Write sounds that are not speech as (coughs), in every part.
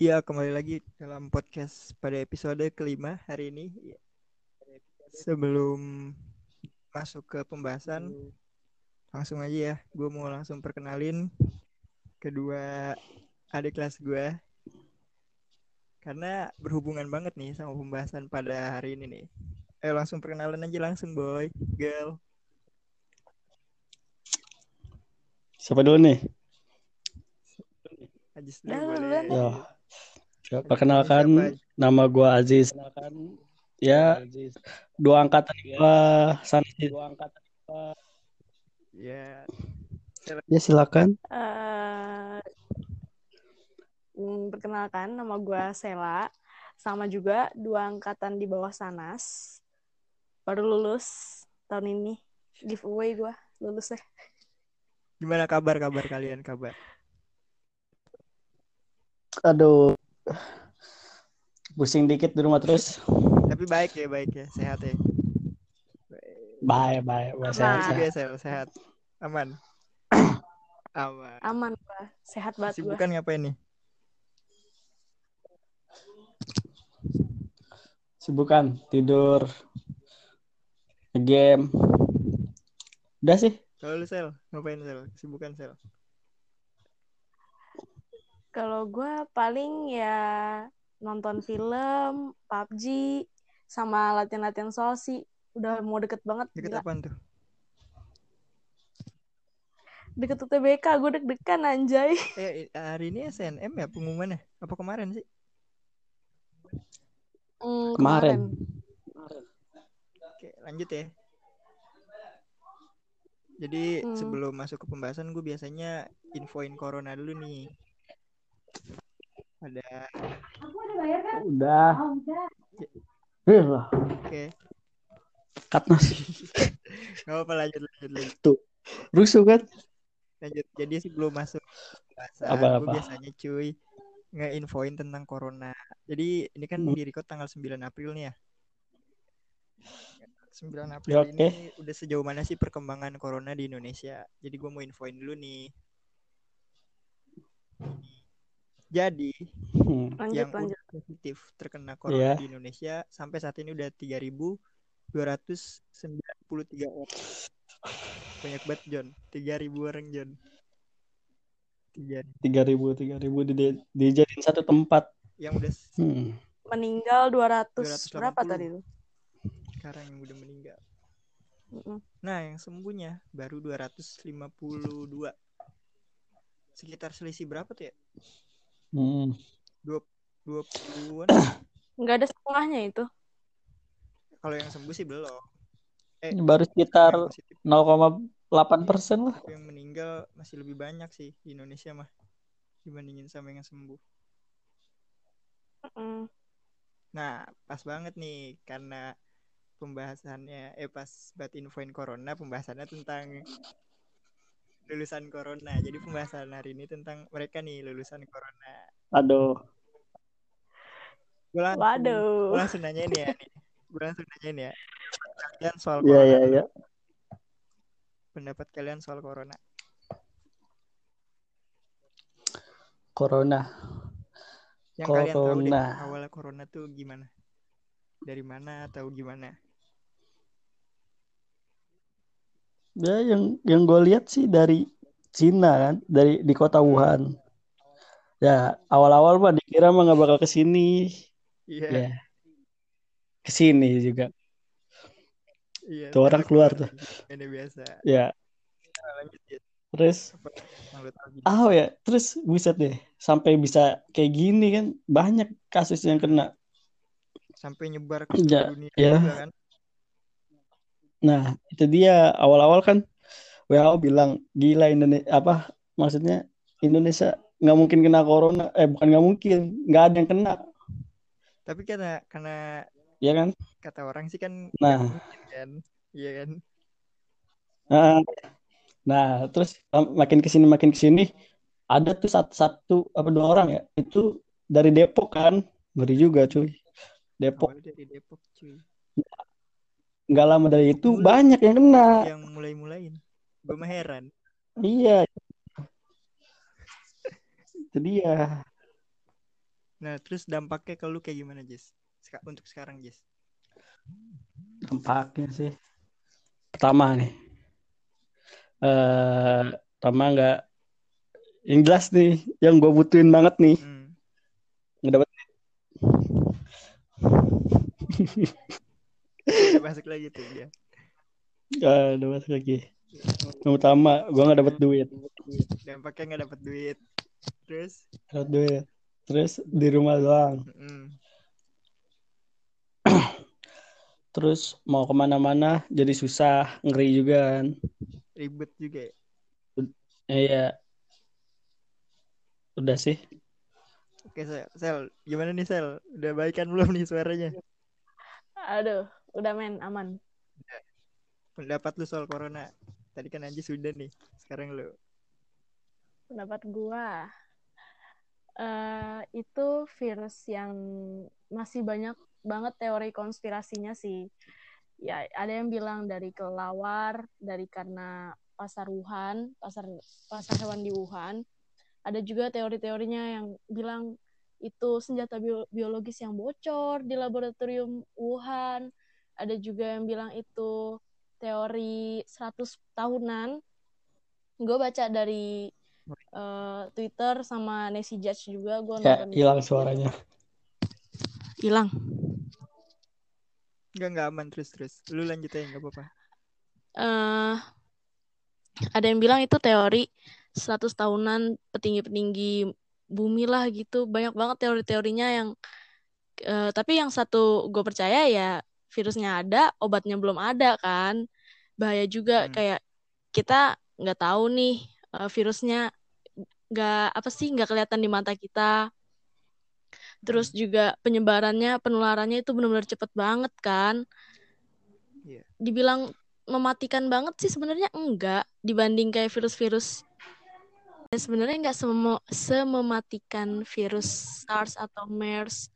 Iya, kembali lagi dalam podcast pada episode kelima hari ini. Sebelum masuk ke pembahasan, langsung aja ya. Gue mau langsung perkenalin kedua adik kelas gue. Karena berhubungan banget nih sama pembahasan pada hari ini nih. Ayo langsung perkenalan aja langsung boy, girl. Siapa dulu nih? Ajis dulu boleh. dah. Ya. Ya, Siapa? perkenalkan nama gua Aziz. Ya, dua angkatan gua Sanasi. Ya, Ya silakan. Eh, mm, perkenalkan, nama gue Sela. Sama juga dua angkatan di bawah Sanas. Baru lulus tahun ini. Giveaway gue lulus ya. gimana kabar-kabar kalian kabar? Aduh. Pusing dikit di rumah terus. Tapi baik ya, baik ya, sehat ya. Bye, bye. bye. Aman. Sehat, sehat. Sel, sehat. Aman. (clears throat) Aman. Aman gue. Sehat banget. Sibukan ngapain nih? Sibukan, tidur, game. Udah sih. Kalau lu Sel, ngapain Sel? Sibukan Sel. Kalau gue paling ya nonton film, PUBG, sama latihan-latihan sosi. Udah mau deket banget. Deket gila. apaan tuh? Deket UTBK, gue deg-degan anjay. (laughs) Eh, hari ini SNM ya pengumumannya? Apa kemarin sih? Mm, Kemarin. Oke, lanjut ya. Jadi Hmm. sebelum masuk ke pembahasan gue biasanya infoin corona dulu nih. Ada Udah. Eh lah, oke. cut mas. Gak apa lanjut lanjut lanjut. Rusuh kan? lanjut. Jadi sebelum masuk ke pembahasan, Apa, apa? biasanya cuy nge-infoin tentang corona. Jadi ini kan Hmm. di record tanggal 9 April nih ya. 9 April Ya, oke. ini udah sejauh mana sih perkembangan corona di Indonesia? Jadi gue mau infoin dulu nih. Jadi Hmm. Lanjut, yang lanjut. positif terkena corona Iya. di Indonesia sampai saat ini udah 3.293 orang. Banyak banget John, 3.000 orang John. 3 Tiga ribu, tiga ribu di, dijadiin satu tempat. yang udah Hmm. Meninggal 200, 280. berapa tadi tuh? sekarang yang udah meninggal. Mm-mm. Nah, yang sembuhnya baru 252. Sekitar selisih berapa tuh ya? Hmm. 20-an. Nggak ada setengahnya itu. Kalau yang sembuh sih belum. Eh, Baru sekitar yang positif 0,8 persen lah. Yang meninggal masih lebih banyak sih di Indonesia mah dibandingin sama yang sembuh. Mm. Nah, pas banget nih karena pembahasannya eh pas buat infoin corona pembahasannya tentang lulusan corona. Jadi pembahasan hari ini tentang mereka nih lulusan corona. Aduh. Gue langsung, Waduh. gua langsung nanya nih ya. Gue langsung nanya nih ya. Kalian soal Iya, corona. iya, dulu. iya. Pendapat kalian soal corona. Corona. Yang kalian tahu deh Corona. awal corona tuh gimana? Dari mana atau gimana? Ya, yang yang gue lihat sih dari Cina kan, dari di kota Wuhan. Ya, awal-awal mah dikira mah nggak bakal ke sini. Iya. Ya. Ke sini juga. Iya. Tuh orang keluar tuh. Ini biasa. Ya, Nah, lanjut ya. terus ah ya, terus buset deh, sampai bisa kayak gini kan banyak kasus yang kena. Sampai nyebar ke Ya, dunia ya. juga kan? Nah, itu dia. Awal-awal kan WHO bilang gila Indonesia apa maksudnya Indonesia nggak mungkin kena corona. Eh bukan nggak mungkin nggak ada yang kena. Tapi karena karena ya kan? kata orang sih kan nah. kan. Iya kan? nah, nah terus makin ke sini makin ke sini ada tuh satu satu apa dua orang ya? Itu dari Depok kan? Ngeri juga cuy. Depok. Awalnya dari Depok cuy. Nggak lama dari itu Dulu. banyak yang kena Yang mulai-mulain. Gue mah heran. iya itu dia Nah, terus dampaknya ke lu kayak gimana, Jis? Seka- untuk sekarang, Jis. Dampaknya sih. Pertama nih. Eh, pertama nggak yang jelas nih, yang gue butuhin banget nih, Hmm. nggak dapet (laughs) Udah masuk lagi tuh dia. Ah, udah masuk lagi. Yang pertama, gue nggak dapet duit, Dampaknya nggak dapet duit. Terus, dapet duit. Terus di rumah doang. mm, (clears throat) Terus mau ke mana-mana jadi susah, ngeri juga kan. ribet juga ya. Iya. Udah sih. Oke, Sel. Sel, gimana nih, Sel? Udah baikan belum nih suaranya? Aduh, udah men, aman. Pendapat lu soal corona. Tadi kan Anji sudah nih. Sekarang lu. Pendapat gua eh itu virus yang masih banyak banget teori konspirasinya sih. Ya, ada yang bilang dari kelelawar, dari karena pasar Wuhan, pasar pasar hewan di Wuhan. Ada juga teori-teorinya yang bilang itu senjata bio- biologis yang bocor di laboratorium Wuhan. Ada juga yang bilang itu teori 100 tahunan. Gue baca dari eh, Twitter sama Nancy Judge juga gue Ya, nonton hilang suaranya. hilang. Enggak, enggak aman terus-terus. Lu lanjut aja, nggak apa-apa. eh ada yang bilang itu teori 100 tahunan petinggi-petinggi bumi lah gitu. Banyak banget teori-teorinya yang eh, tapi yang satu gue percaya ya virusnya ada, obatnya belum ada kan. Bahaya juga Hmm. kayak kita nggak tahu nih eh, virusnya nggak apa sih nggak kelihatan di mata kita. Terus juga penyebarannya, penularannya itu benar-benar cepet banget kan. Iya. Dibilang mematikan banget sih sebenarnya enggak dibanding kayak virus-virus. Ya, sebenarnya enggak sememo- semematikan virus SARS atau MERS.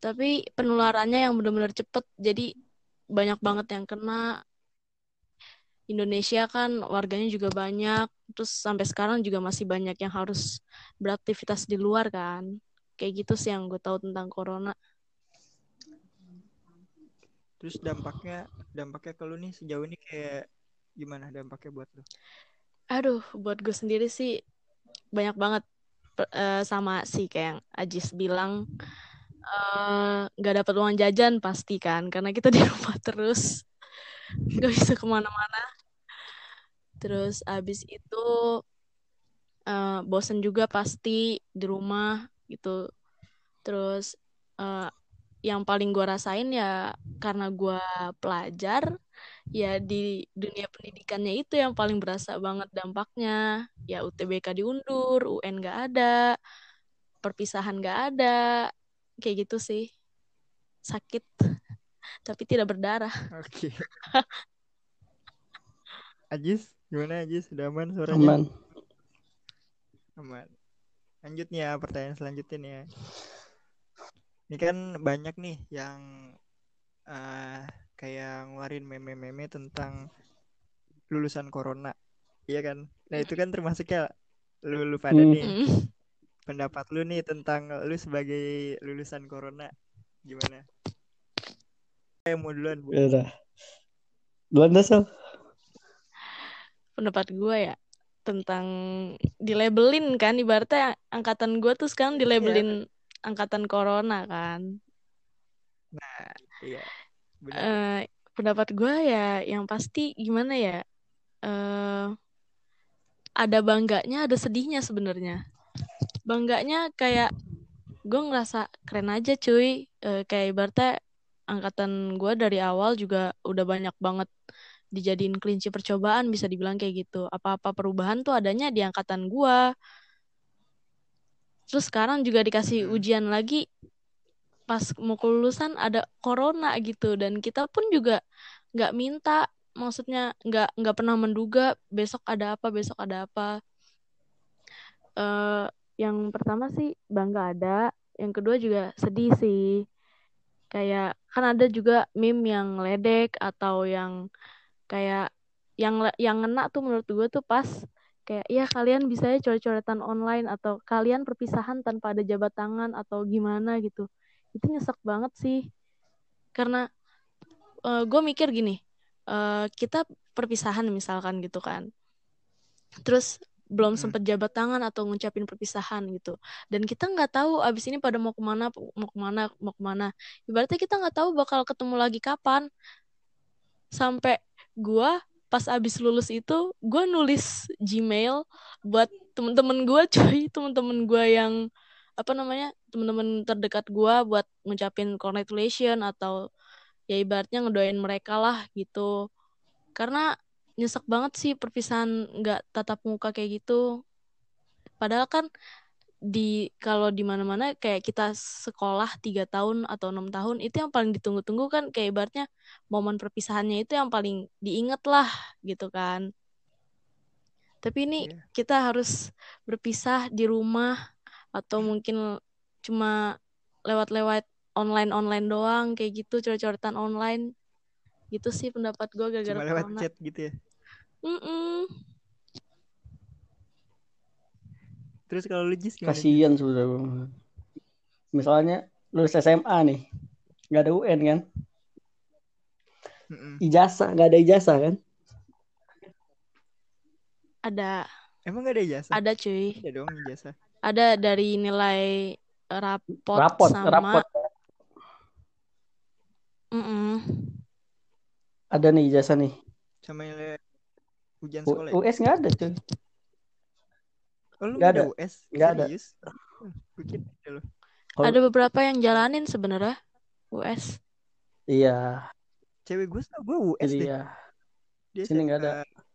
Tapi penularannya yang benar-benar cepet. Jadi banyak banget yang kena. Indonesia kan warganya juga banyak. Terus sampai sekarang juga masih banyak yang harus beraktivitas di luar kan. Kayak gitu sih yang gue tahu tentang corona. Terus dampaknya, dampaknya ke lu nih sejauh ini kayak gimana dampaknya buat lu? Aduh, buat gue sendiri sih banyak banget eh, sama sih kayak yang Ajis bilang eh, nggak dapat uang jajan pasti kan karena kita di rumah terus (laughs) nggak bisa ke mana-mana. Terus abis itu eh, bosen juga pasti di rumah gitu. Terus eh, yang paling gue rasain ya karena gue pelajar ya di dunia pendidikannya itu yang paling berasa banget dampaknya ya UTBK diundur UN nggak ada perpisahan nggak ada kayak gitu sih sakit (laughs) tapi tidak berdarah Oke. Ajis, gimana Ajis? Udah aman suaranya? Aman. Aman. Lanjut nih ya pertanyaan selanjutnya nih ya. Ini kan banyak nih yang eh kayak ngeluarin meme-meme tentang lulusan corona. Iya kan? Nah, itu kan termasuknya lu, lu pada Hmm. nih Mm. Pendapat lu nih tentang lu sebagai lulusan corona gimana? Eh mau duluan, Bu. Ya. Duluan dah, Sal. pendapat gue ya tentang dilabelin kan ibaratnya angkatan gue tuh sekarang dilabelin angkatan corona kan Iya. Benar. eh pendapat gue ya yang pasti gimana ya eh ada bangganya ada sedihnya sebenarnya bangganya kayak gue ngerasa keren aja cuy. Eh, kayak ibaratnya angkatan gue dari awal juga udah banyak banget dijadiin kelinci percobaan bisa dibilang kayak gitu. Apa-apa perubahan tuh adanya di angkatan gue terus sekarang juga dikasih Hmm. ujian lagi pas mau kelulusan ada corona gitu. Dan kita pun juga nggak minta maksudnya nggak nggak pernah menduga besok ada apa besok ada apa. Eh yang pertama sih bangga ada yang kedua juga sedih sih. Kayak kan ada juga meme yang ledek atau yang kayak yang yang ngena tuh menurut gue tuh pas kayak ya kalian bisa ya coret-coretan online atau kalian perpisahan tanpa ada jabat tangan atau gimana gitu. Itu nyesek banget sih. Karena uh, gue mikir gini uh, kita perpisahan misalkan gitu kan. Terus belum hmm. sempet jabat tangan atau ngucapin perpisahan gitu. Dan kita nggak tahu abis ini pada mau ke mana mau ke mana mau ke mana. Ibaratnya kita nggak tahu bakal ketemu lagi kapan. Sampai gue pas abis lulus itu gue nulis Gmail buat temen-temen gue (laughs) cuy. Temen-temen gue yang apa namanya temen-temen terdekat gue buat ngucapin congratulation atau ya ibaratnya ngedoain mereka lah gitu. Karena nyesek banget sih perpisahan nggak tatap muka kayak gitu. Padahal kan di kalau di mana-mana kayak kita sekolah tiga tahun atau enam tahun itu yang paling ditunggu-tunggu kan. Kayak ibaratnya momen perpisahannya itu yang paling diinget lah gitu kan. Tapi ini yeah. kita harus berpisah di rumah atau mungkin cuma lewat-lewat online-online doang kayak gitu coret-coretan online. Gitu sih pendapat gue gara-gara cuma lewat chat gitu ya mm -mm. Terus kalau lu Jis? Kasian sudah. Misalnya lulus SMA nih. nggak ada UN kan? Mm-mm. Ijazah, nggak ada ijazah kan? Ada. Emang nggak ada ijazah? Ada cuy. Ada dong ijazah. Ada dari nilai rapot, rapot sama rapot. Mm-mm. Ada nih ijazah nih. Sama nilai ujian sekolah. U-? US nggak ada cuy. Oh, lu gak ada US? Gak ada. Bikin. Ada beberapa yang jalanin sebenarnya US. Iya. Cewek gue sama gue US iya. deh. Dia Sini nggak ada.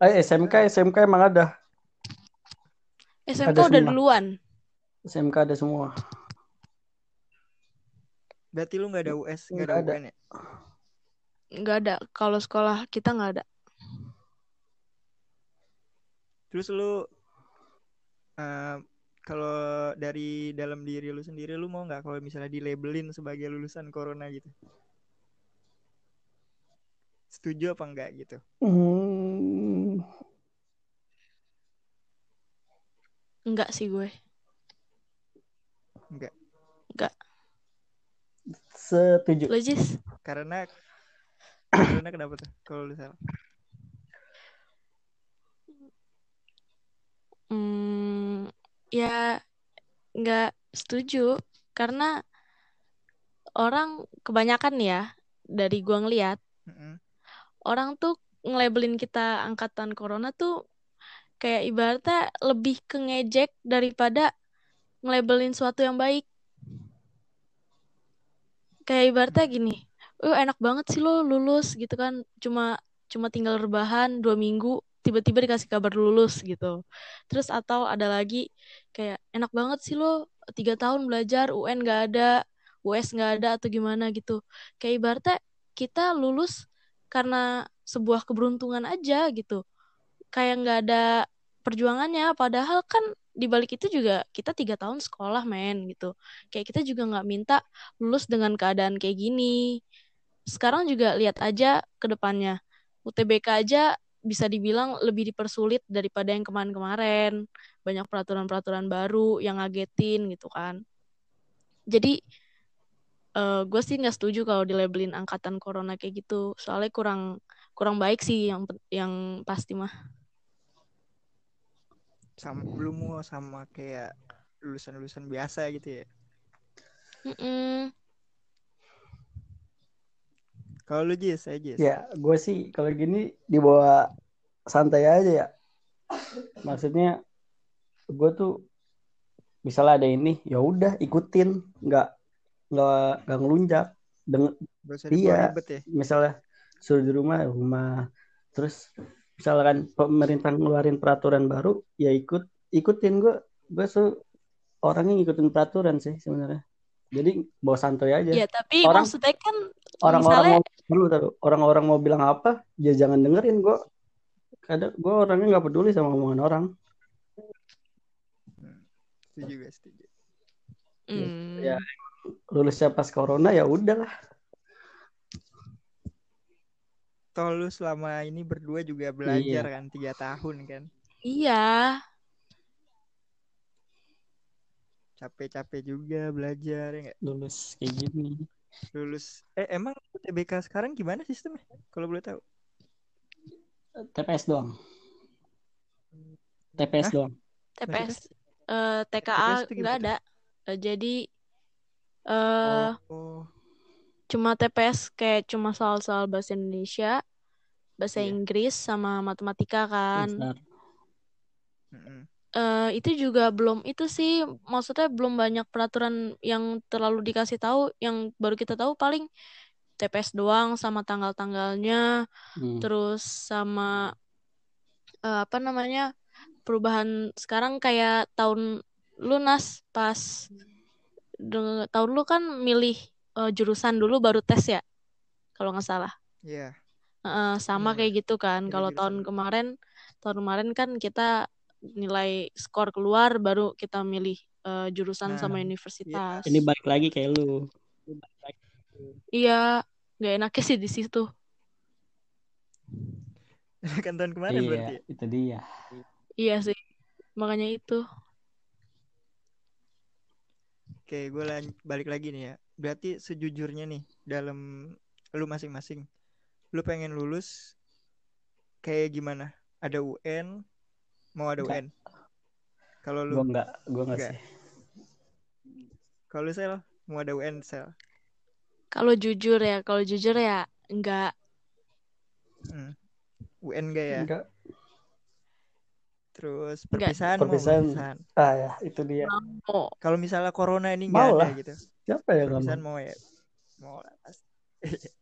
Eh SMK SMK emang ada. SMK ada udah semua. duluan. SMK ada semua. Berarti lu nggak ada US, nggak ada, ada UN ya? Nggak ada. Kalau sekolah kita nggak ada. Terus lu uh, kalau dari dalam diri lu sendiri lu mau nggak kalau misalnya di labelin sebagai lulusan corona gitu? Setuju apa enggak gitu? Hmm. enggak sih gue. Enggak enggak setuju. Logis karena (coughs) karena kenapa tuh kalau lu salah Hmm, ya nggak setuju. Karena orang kebanyakan ya dari gua ngeliat mm-hmm. orang tuh ngelabelin kita angkatan corona tuh kayak ibaratnya lebih ke ngejek daripada ngelabelin suatu yang baik. Kayak ibaratnya gini uh enak banget sih lo lulus gitu kan. Cuma cuma tinggal rebahan dua minggu tiba-tiba dikasih kabar lulus gitu. Terus atau ada lagi kayak enak banget sih lo tiga tahun belajar UN nggak ada US nggak ada atau gimana gitu. Kayak ibaratnya kita lulus karena sebuah keberuntungan aja gitu. Kayak nggak ada perjuangannya padahal kan di balik itu juga kita tiga tahun sekolah men gitu. Kayak kita juga nggak minta lulus dengan keadaan kayak gini. Sekarang juga lihat aja ke depannya. UTBK aja bisa dibilang lebih dipersulit daripada yang kemarin-kemarin. Banyak peraturan-peraturan baru yang ngagetin gitu kan. Jadi uh, gue sih nggak setuju kalau dilabelin angkatan corona kayak gitu. Soalnya kurang kurang baik sih yang yang pasti mah. Sama belum mau sama kayak lulusan-lulusan biasa gitu ya. Mm -mm. Kalau lu Jis, saya Jis. Ya, gue sih kalau gini dibawa santai aja ya. Maksudnya gue tuh misalnya ada ini, ya udah ikutin, nggak nggak nggak ngelunjak. Dengan iya, ya? misalnya suruh di rumah, rumah. Terus misalkan pemerintah ngeluarin peraturan baru, ya ikut ikutin gue. Gue tuh orangnya ngikutin peraturan sih sebenarnya. Jadi bawa santai aja. Ya tapi orang, maksudnya kan orang-orang misalnya... dulu orang-orang mau bilang apa ya jangan dengerin gue kadang gue orangnya nggak peduli sama omongan orang. Hmm, setuju guys setuju. Mm. ya lulusnya pas corona ya udahlah toh lu selama ini berdua juga belajar iya. kan tiga tahun kan? Iya, Capek-capek juga belajar ya lulus kayak gini. Lulus. Eh emang TBK sekarang gimana sistemnya? Kalau boleh tahu. TPS doang. TPS Hah? doang. TPS, eh, TKA TPS nggak ada. Eh, jadi eh Oh, cuma TPS kayak cuma soal-soal bahasa Indonesia, bahasa Iya. Inggris sama matematika kan. Mm-mm. Eh, itu juga belum itu sih maksudnya belum banyak peraturan yang terlalu dikasih tahu yang baru kita tahu paling TPS doang sama tanggal-tanggalnya Hmm. terus sama eh, apa namanya perubahan sekarang kayak tahun lu Nas pas tahun lu kan milih eh, jurusan dulu baru tes ya kalau nggak salah Iya. Heeh, sama Hmm. kayak gitu kan kalau tahun kemarin tahun kemarin kan kita nilai skor keluar baru kita milih eh, jurusan Nah, sama iya. universitas Ini balik lagi kayak lu. iya nggak enaknya sih di situ (laughs) kan tahun kemarin berarti. Iya, ya? itu dia. iya sih makanya itu Oke, gue balik lagi nih ya. Berarti sejujurnya nih dalam lu masing-masing, lu pengen lulus kayak gimana? Ada UN, mau ada Enggak. UN. Kalau Gue lu, enggak, gue enggak Enggak. sih. kalau lu sel, mau ada UN sel. kalau jujur ya kalau jujur ya nggak Hmm. UN enggak ya? Enggak. Terus Enggak. perpisahan, mau Perpisahan. perpisahan. Ah ya, itu dia. mau Kalau misalnya corona ini enggak Mau ada lah. gitu. Siapa yang nggak Perpisahan mau? mau ya? Mau lah. (laughs)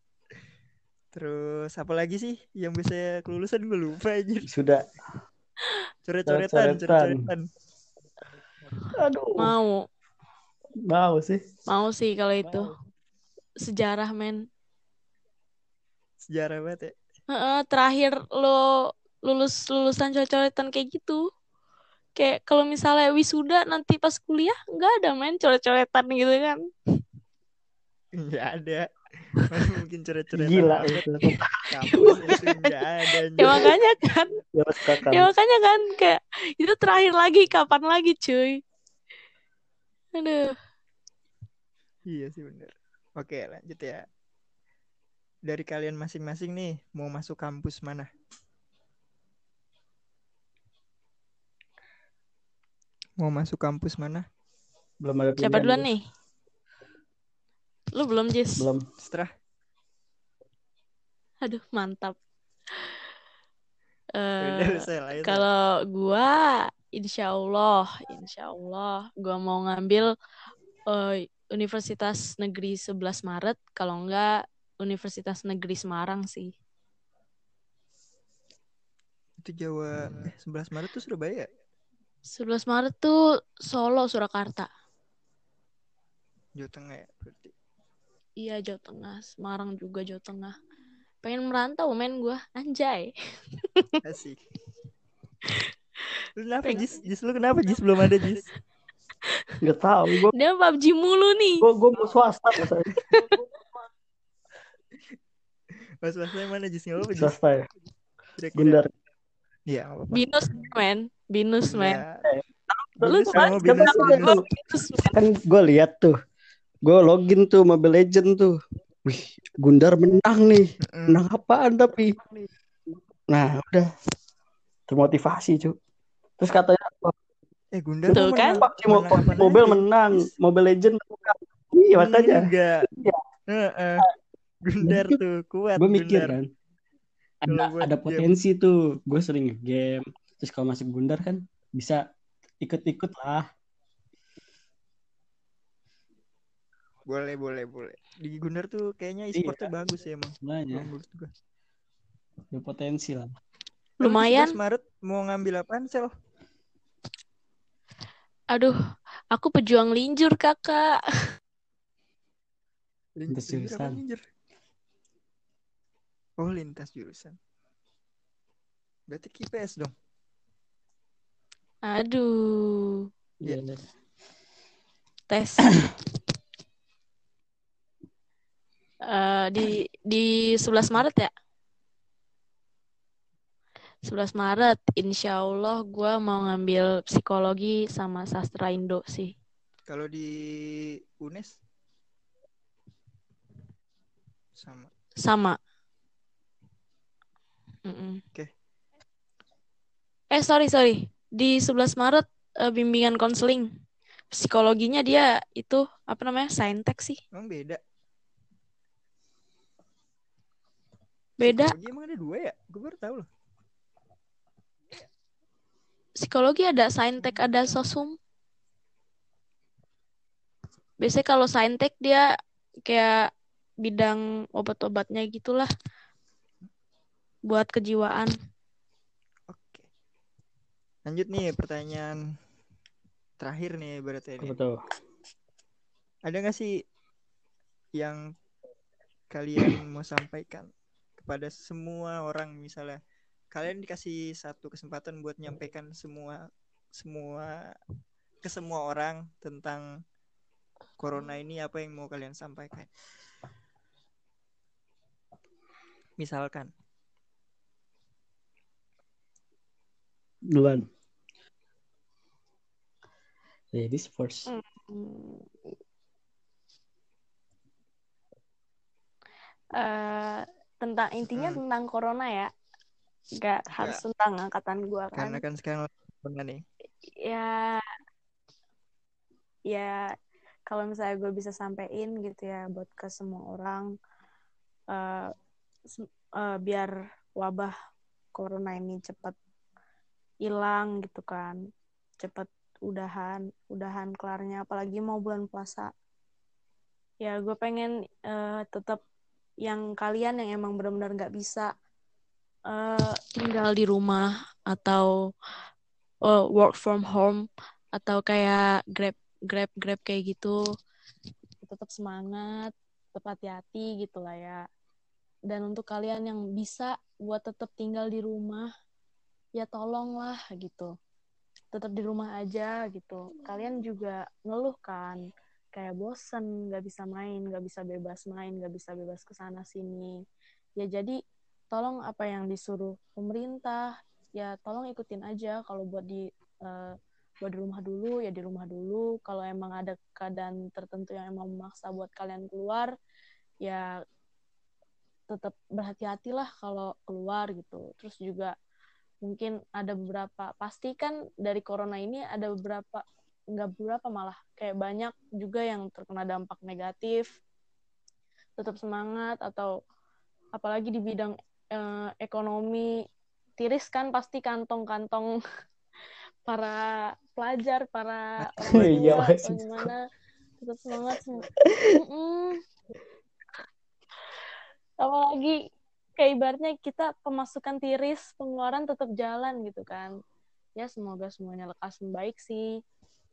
Terus apa lagi sih yang bisa kelulusan gue lupa aja. Sudah. Coret-coretan, Coret-coretan. Aduh, mau mau sih. mau sih kalau itu sejarah men Sejarah banget ya. Heeh, terakhir lo lulus lulusan coret-coretan kayak gitu kayak kalau misalnya wisuda nanti pas kuliah nggak ada men coret-coretan gitu kan Enggak ada. Mungkin coret-coretan Gila itu. Kampus itu enggak ada. (laughs) ya makanya kan Ya kan. ya makanya kan kayak itu terakhir lagi kapan lagi cuy aduh Iya sih bener. Oke lanjut ya. Dari kalian masing-masing nih mau masuk kampus mana? Mau masuk kampus mana? Belum ada siapa duluan nih lu belum Jis Belum. Setelah aduh mantap eh lah Kalau gua, insya Allah, insya Allah, gua mau ngambil eh, Universitas Negeri 11 Maret, kalau enggak Universitas Negeri Semarang sih. itu Jawa eh 11 Maret tuh Surabaya. 11 Maret tuh Solo, Surakarta. Jawa Tengah ya berarti. Iya, Jawa Tengah. Semarang juga Jawa Tengah. Pengen merantau, men gua. Anjay. (laughs) Asik. Lu kenapa Pengen- Jis? Jis lu kenapa Jis belum ada Jis? Nggak tahu. Gue Dia PUBG mulu nih. gue gue mau swasta masalahnya. Mas Masnya mana Jis nggak apa Jis? Swasta ya. Gundar. Iya apa-apa. Binus, men. Binus, men. Iya. Lu kemarin kan Binus, Binus. Binus. Kan gue lihat tuh. Gue login tuh Mobile Legend tuh. Wih, Gundar menang nih. Menang apaan tapi? Nah, udah termotivasi, cu. Terus katanya Eh Gundar Tuh kan? apaan Mobile menang, Mobile Legend menang. Iya, makanya. Enggak. Iya. Heeh. Gundar tuh kuat. Gue mikir Gundar. kan. Ada ada game. potensi tuh. Gue sering game. Terus kalau masuk Gundar kan bisa ikut-ikut lah. Boleh boleh boleh. Di Gundar tuh kayaknya Iya. e-sportnya bagus ya emang. Kalau menurut gua. ada potensi lah. Lu Lumayan. 11 Maret mau ngambil apaan sel? Aduh, aku pejuang linjur, kakak. Lintas jurusan. Linjur? Oh lintas jurusan. Berarti KPS dong. Aduh, Iya. Iya. tes. (coughs) Eh, di di 11 Maret ya? 11 Maret, insya Allah gue mau ngambil psikologi sama sastra Indo sih. Kalau di UNES sama. Sama. Mm-mm. Oke. Eh, sorry, sorry. Di 11 Maret, eh, bimbingan konseling. Psikologinya dia itu, apa namanya, saintek sih. Emang beda. Beda. Psikologi emang ada dua ya? Gue baru tahu loh. Psikologi ada saintek, ada sosum. Biasanya kalau saintek dia kayak bidang obat-obatnya gitulah. Buat kejiwaan. Oke. Lanjut nih pertanyaan terakhir nih berarti ini. Tuh? Ada nggak sih yang kalian mau sampaikan kepada semua orang misalnya kalian dikasih satu kesempatan buat nyampaikan semua semua ke semua orang tentang corona ini apa yang mau kalian sampaikan? Misalkan Duluan. Ladies first. Hmm. Tentang intinya Hmm. tentang corona ya. Gak harus tentang angkatan gua kan. karena kan sekarang corona nih. ya ya kalau misalnya gue bisa sampein gitu ya buat ke semua orang sem- eh, biar wabah corona ini cepat hilang gitu kan cepat udahan udahan kelarnya apalagi mau bulan puasa ya gue pengen eh, tetap yang kalian yang emang benar-benar nggak bisa eh, tinggal di rumah atau eh, work from home atau kayak grab grab grab kayak gitu. Tetap semangat tetap hati-hati gitu lah ya. Dan untuk kalian yang bisa buat tetap tinggal di rumah ya tolonglah gitu. Tetap di rumah aja gitu. Kalian juga ngeluh kan kayak bosen nggak bisa main nggak bisa bebas main nggak bisa bebas ke sana sini. Ya jadi tolong apa yang disuruh pemerintah ya tolong ikutin aja kalau buat di eh, buat di rumah dulu ya di rumah dulu. Kalau emang ada keadaan tertentu yang emang memaksa buat kalian keluar ya tetap berhati-hatilah kalau keluar gitu. Terus juga mungkin ada beberapa pasti kan dari corona ini ada beberapa nggak beberapa malah kayak banyak juga yang terkena dampak negatif. Tetap semangat atau apalagi di bidang eh, ekonomi tiris kan pasti kantong-kantong (laughs) para pelajar para orang (laughs) Iya, atau gimana. Tetap semangat apalagi kayak ibaratnya kita pemasukan tiris pengeluaran tetap jalan gitu kan. Ya semoga semuanya lekas membaik sih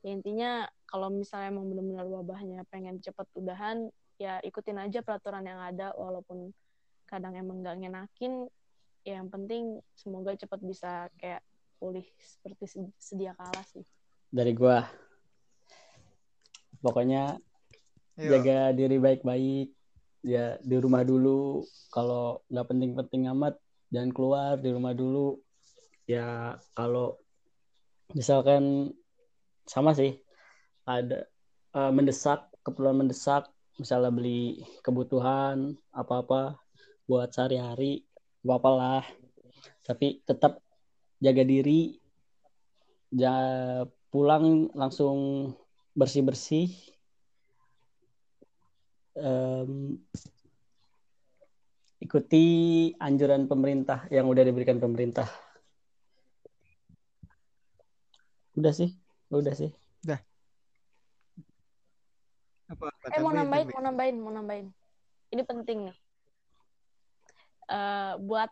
ya intinya kalau misalnya emang benar-benar wabahnya pengen cepet udahan ya ikutin aja peraturan yang ada walaupun kadang emang nggak ngenakin ya yang penting semoga cepet bisa kayak pulih seperti se- sedia kala sih Dari gua. Pokoknya Ayo. jaga diri baik-baik. Ya di rumah dulu. Kalau nggak penting-penting amat, jangan keluar di rumah dulu. Ya kalau misalkan sama sih. Ada eh, mendesak keperluan mendesak. Misalnya beli kebutuhan apa-apa buat sehari-hari apa lah tapi tetap jaga diri. Ja, pulang langsung bersih-bersih. Em, ikuti anjuran pemerintah yang udah diberikan pemerintah. Udah sih udah sih Apa, apa eh mau nambahin mau nambahin mau nambahin ini penting nih Eh, buat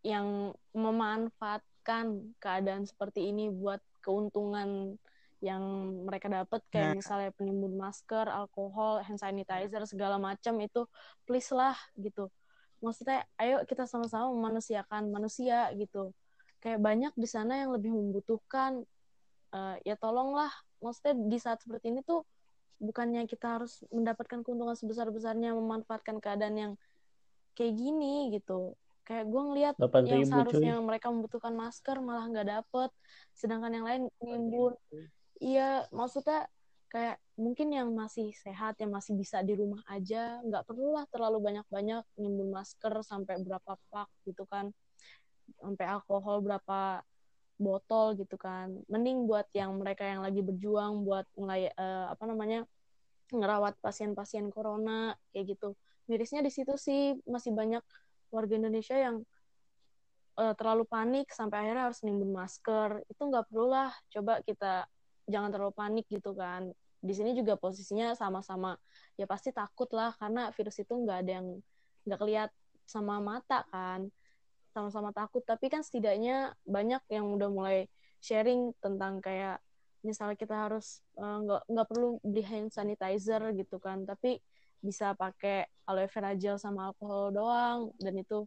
yang memanfaatkan keadaan seperti ini buat keuntungan yang mereka dapat kayak Nah. misalnya penimbun masker, alkohol, hand sanitizer segala macam itu please lah gitu. Maksudnya ayo kita sama-sama memanusiakan manusia gitu. Kayak banyak di sana yang lebih membutuhkan Eh, ya tolonglah. Maksudnya di saat seperti ini tuh bukannya kita harus mendapatkan keuntungan sebesar-besarnya memanfaatkan keadaan yang kayak gini gitu. Kayak gue ngeliat 8.000 yang cuy. seharusnya mereka membutuhkan masker malah nggak dapet. Sedangkan yang lain nimbun iya maksudnya kayak mungkin yang masih sehat yang masih bisa di rumah aja nggak perlulah terlalu banyak-banyak nimbun masker sampai berapa pak gitu kan. Sampai alkohol berapa botol gitu kan. Mending buat yang mereka yang lagi berjuang buat ngelay eh, apa namanya ngerawat pasien-pasien corona kayak gitu. Mirisnya di situ sih masih banyak warga Indonesia yang eh, terlalu panik sampai akhirnya harus nimbun masker. Itu nggak perlu lah coba kita jangan terlalu panik gitu kan. Di sini juga posisinya sama-sama ya pasti takut lah karena virus itu nggak ada yang nggak keliat sama mata kan sama-sama takut tapi kan setidaknya banyak yang udah mulai sharing tentang kayak misalnya kita harus eh, nggak nggak perlu beli hand sanitizer gitu kan tapi bisa pakai aloe vera gel sama alkohol doang dan itu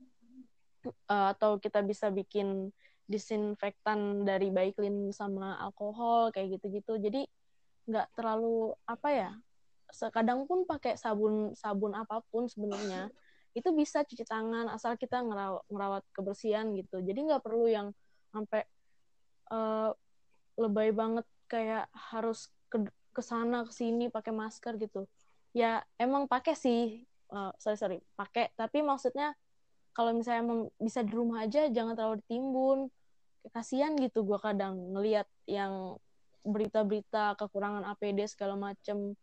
eh, atau kita bisa bikin disinfektan dari Baiklin sama alkohol kayak gitu-gitu. Jadi nggak terlalu apa ya sekadang pun pakai sabun sabun apa pun sebenarnya (laughs) itu bisa cuci tangan asal kita ngeraw- ngerawat kebersihan gitu. Jadi nggak perlu yang sampai eh, lebay banget kayak harus ke ke sana ke sini pakai masker gitu. Ya emang pakai sih. Eh, sorry sorry pakai. Tapi maksudnya kalau misalnya emang bisa di rumah aja jangan terlalu ditimbun. Kasihan gitu gua kadang ngelihat yang berita-berita kekurangan APD segala macem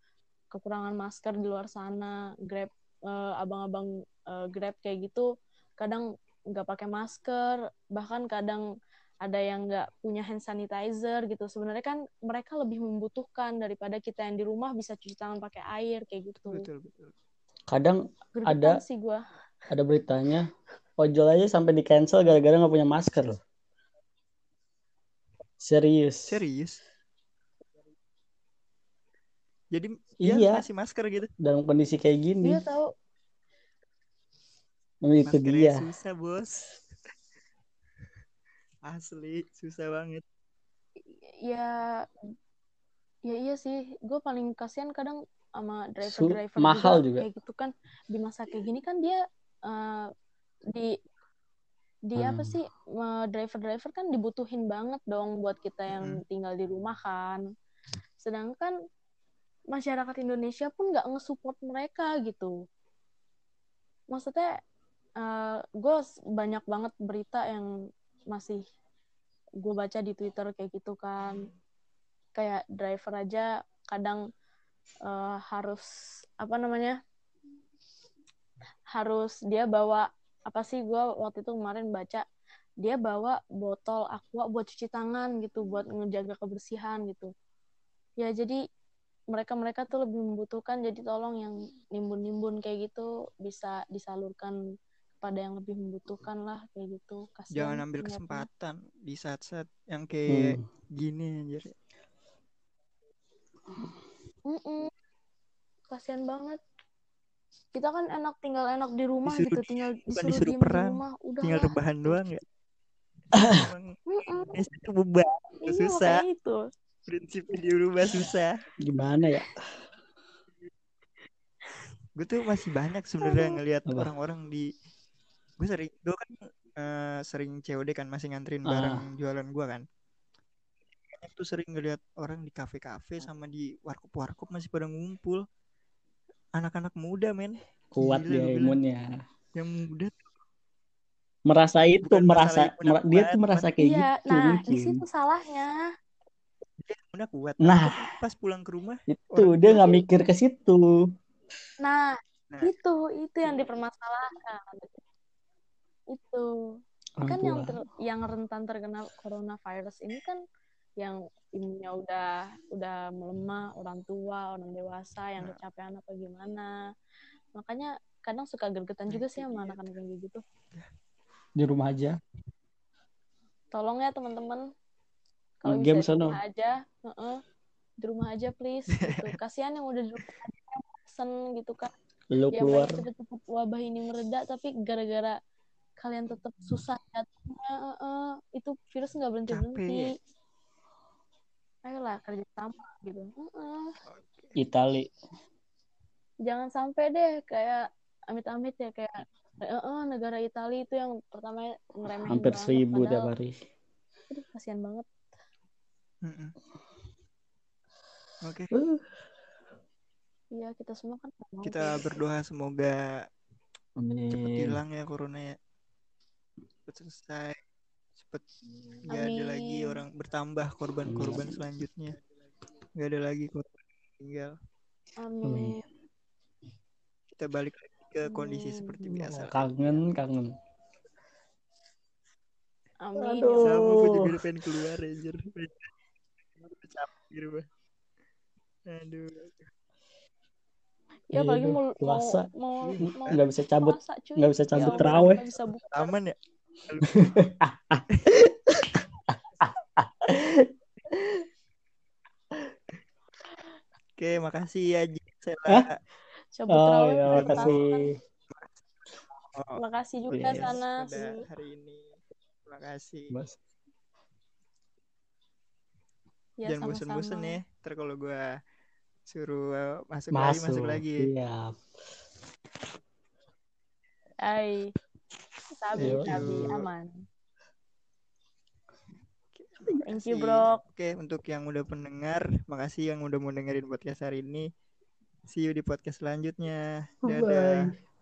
kekurangan masker di luar sana grab eh, abang-abang eh, grab kayak gitu kadang nggak pakai masker bahkan kadang ada yang nggak punya hand sanitizer gitu. Sebenarnya kan mereka lebih membutuhkan daripada kita yang di rumah bisa cuci tangan pakai air kayak gitu. Betul betul. Kadang Ada- sih gua. ada beritanya ojol aja sampai di cancel gara-gara nggak punya masker loh. Serius. serius jadi Iya. iya masih masker gitu Dalam kondisi kayak gini. dia tahu Nah, itu dia. susah bos (laughs) asli susah banget ya ya iya sih gue paling kasihan kadang sama Su- driver-driver mahal juga. kayak gitu kan di masa kayak gini kan dia eh, di di apa Hmm. sih eh, driver-driver kan dibutuhin banget dong buat kita yang tinggal di rumah kan sedangkan masyarakat Indonesia pun nggak nge-support mereka gitu. Maksudnya gue banyak banget berita yang masih gue baca di Twitter kayak gitu kan. Kayak driver aja kadang eh, harus apa namanya harus dia bawa apa sih gue waktu itu kemarin baca dia bawa botol aqua buat cuci tangan gitu buat ngejaga kebersihan gitu. Ya jadi mereka mereka tuh lebih membutuhkan jadi tolong yang nimbun-nimbun kayak gitu bisa disalurkan kepada yang lebih membutuhkan lah kayak gitu kasihan jangan ambil kesempatan di saat-saat yang kayak Hmm. gini anjir Mm-mm. Kasian banget. Kita kan enak tinggal enak di rumah Disuruh gitu, tinggal disuruh, disuruh diem di rumah, udah tinggal rebahan doang ya emang. Indonesia itu beban Iya, susah itu. Prinsipnya dirubah susah Gimana ya? gue tuh masih banyak sebenarnya ngelihat orang-orang di gue sering gue kan eh, sering COD kan masih nganterin Ah. barang jualan gue kan Banyak tuh sering ngelihat orang di kafe-kafe sama di warkop-warkop masih pada ngumpul anak-anak muda men Kuat Gila, bilang. imunnya. yang muda tuh Merasa itu, Bukan merasa mer- dia tuh merasa kayak Iya, gitu nah di mungkin. situ salahnya. Dia muda kuat Nah. tapi pas pulang ke rumah Itu dia nggak mikir ke situ. Nah, Nah. itu itu yang dipermasalahkan. Itu Orang kan yang tua. ter- yang rentan terkena coronavirus ini kan yang imunnya udah udah melemah, orang tua, orang dewasa yang Nah. kecapean apa gimana. Makanya kadang suka gergetan Nah, juga sih sama anak-anak yang kayak gitu. Di rumah aja. Tolong ya teman-teman. Kalau Game bisa di rumah aja, heeh. di rumah aja please. Gitu. (laughs) Kasihan yang udah di rumah aja bosen gitu kan. Lu Ya keluar. cepet-cepet wabah ini mereda, tapi gara-gara kalian tetap susah jatuhnya, heeh, itu virus nggak berhenti berhenti. Ayolah kerja sama gitu. Heeh. Itali. Jangan sampai deh kayak amit-amit ya kayak Eh, eh, negara Italia itu yang pertama ngeremehin hampir banget, seribu tiap hari kasihan banget. Oke, Uh, Iya, kita semua kan kita gitu. berdoa semoga cepet amin hilang ya corona ya. Cepet selesai. Cepet nggak ada lagi orang bertambah korban-korban selanjutnya. Nggak ada lagi korban tinggal. Amin. Kita balik lagi ke kondisi Amin. seperti biasa. kangen kangen Amin. Aduh. ya Sama gue juga udah pengen keluar anjir. Udah capek gitu gua. Aduh. Ya apalagi Iya, mau puasa. mau mau, mau nggak bisa cabut nggak bisa cabut bisa buka. Aman ya? Oke, makasih ya Gisela. Hah? Cabut oh terawih ya makasih Oh, Makasih juga yes, sana. hari ini. Terima kasih. Mas. Ya Jangan bosen-bosen ya. Ntar kalau gue suruh uh, masuk, lagi, masuk masuk lagi. iya Hai. Sabi, Yuk. sabi, aman. Thank you, bro. Oke, untuk yang udah pendengar, makasih yang udah mau dengerin podcast hari ini. See you di podcast selanjutnya. Bye. Dadah.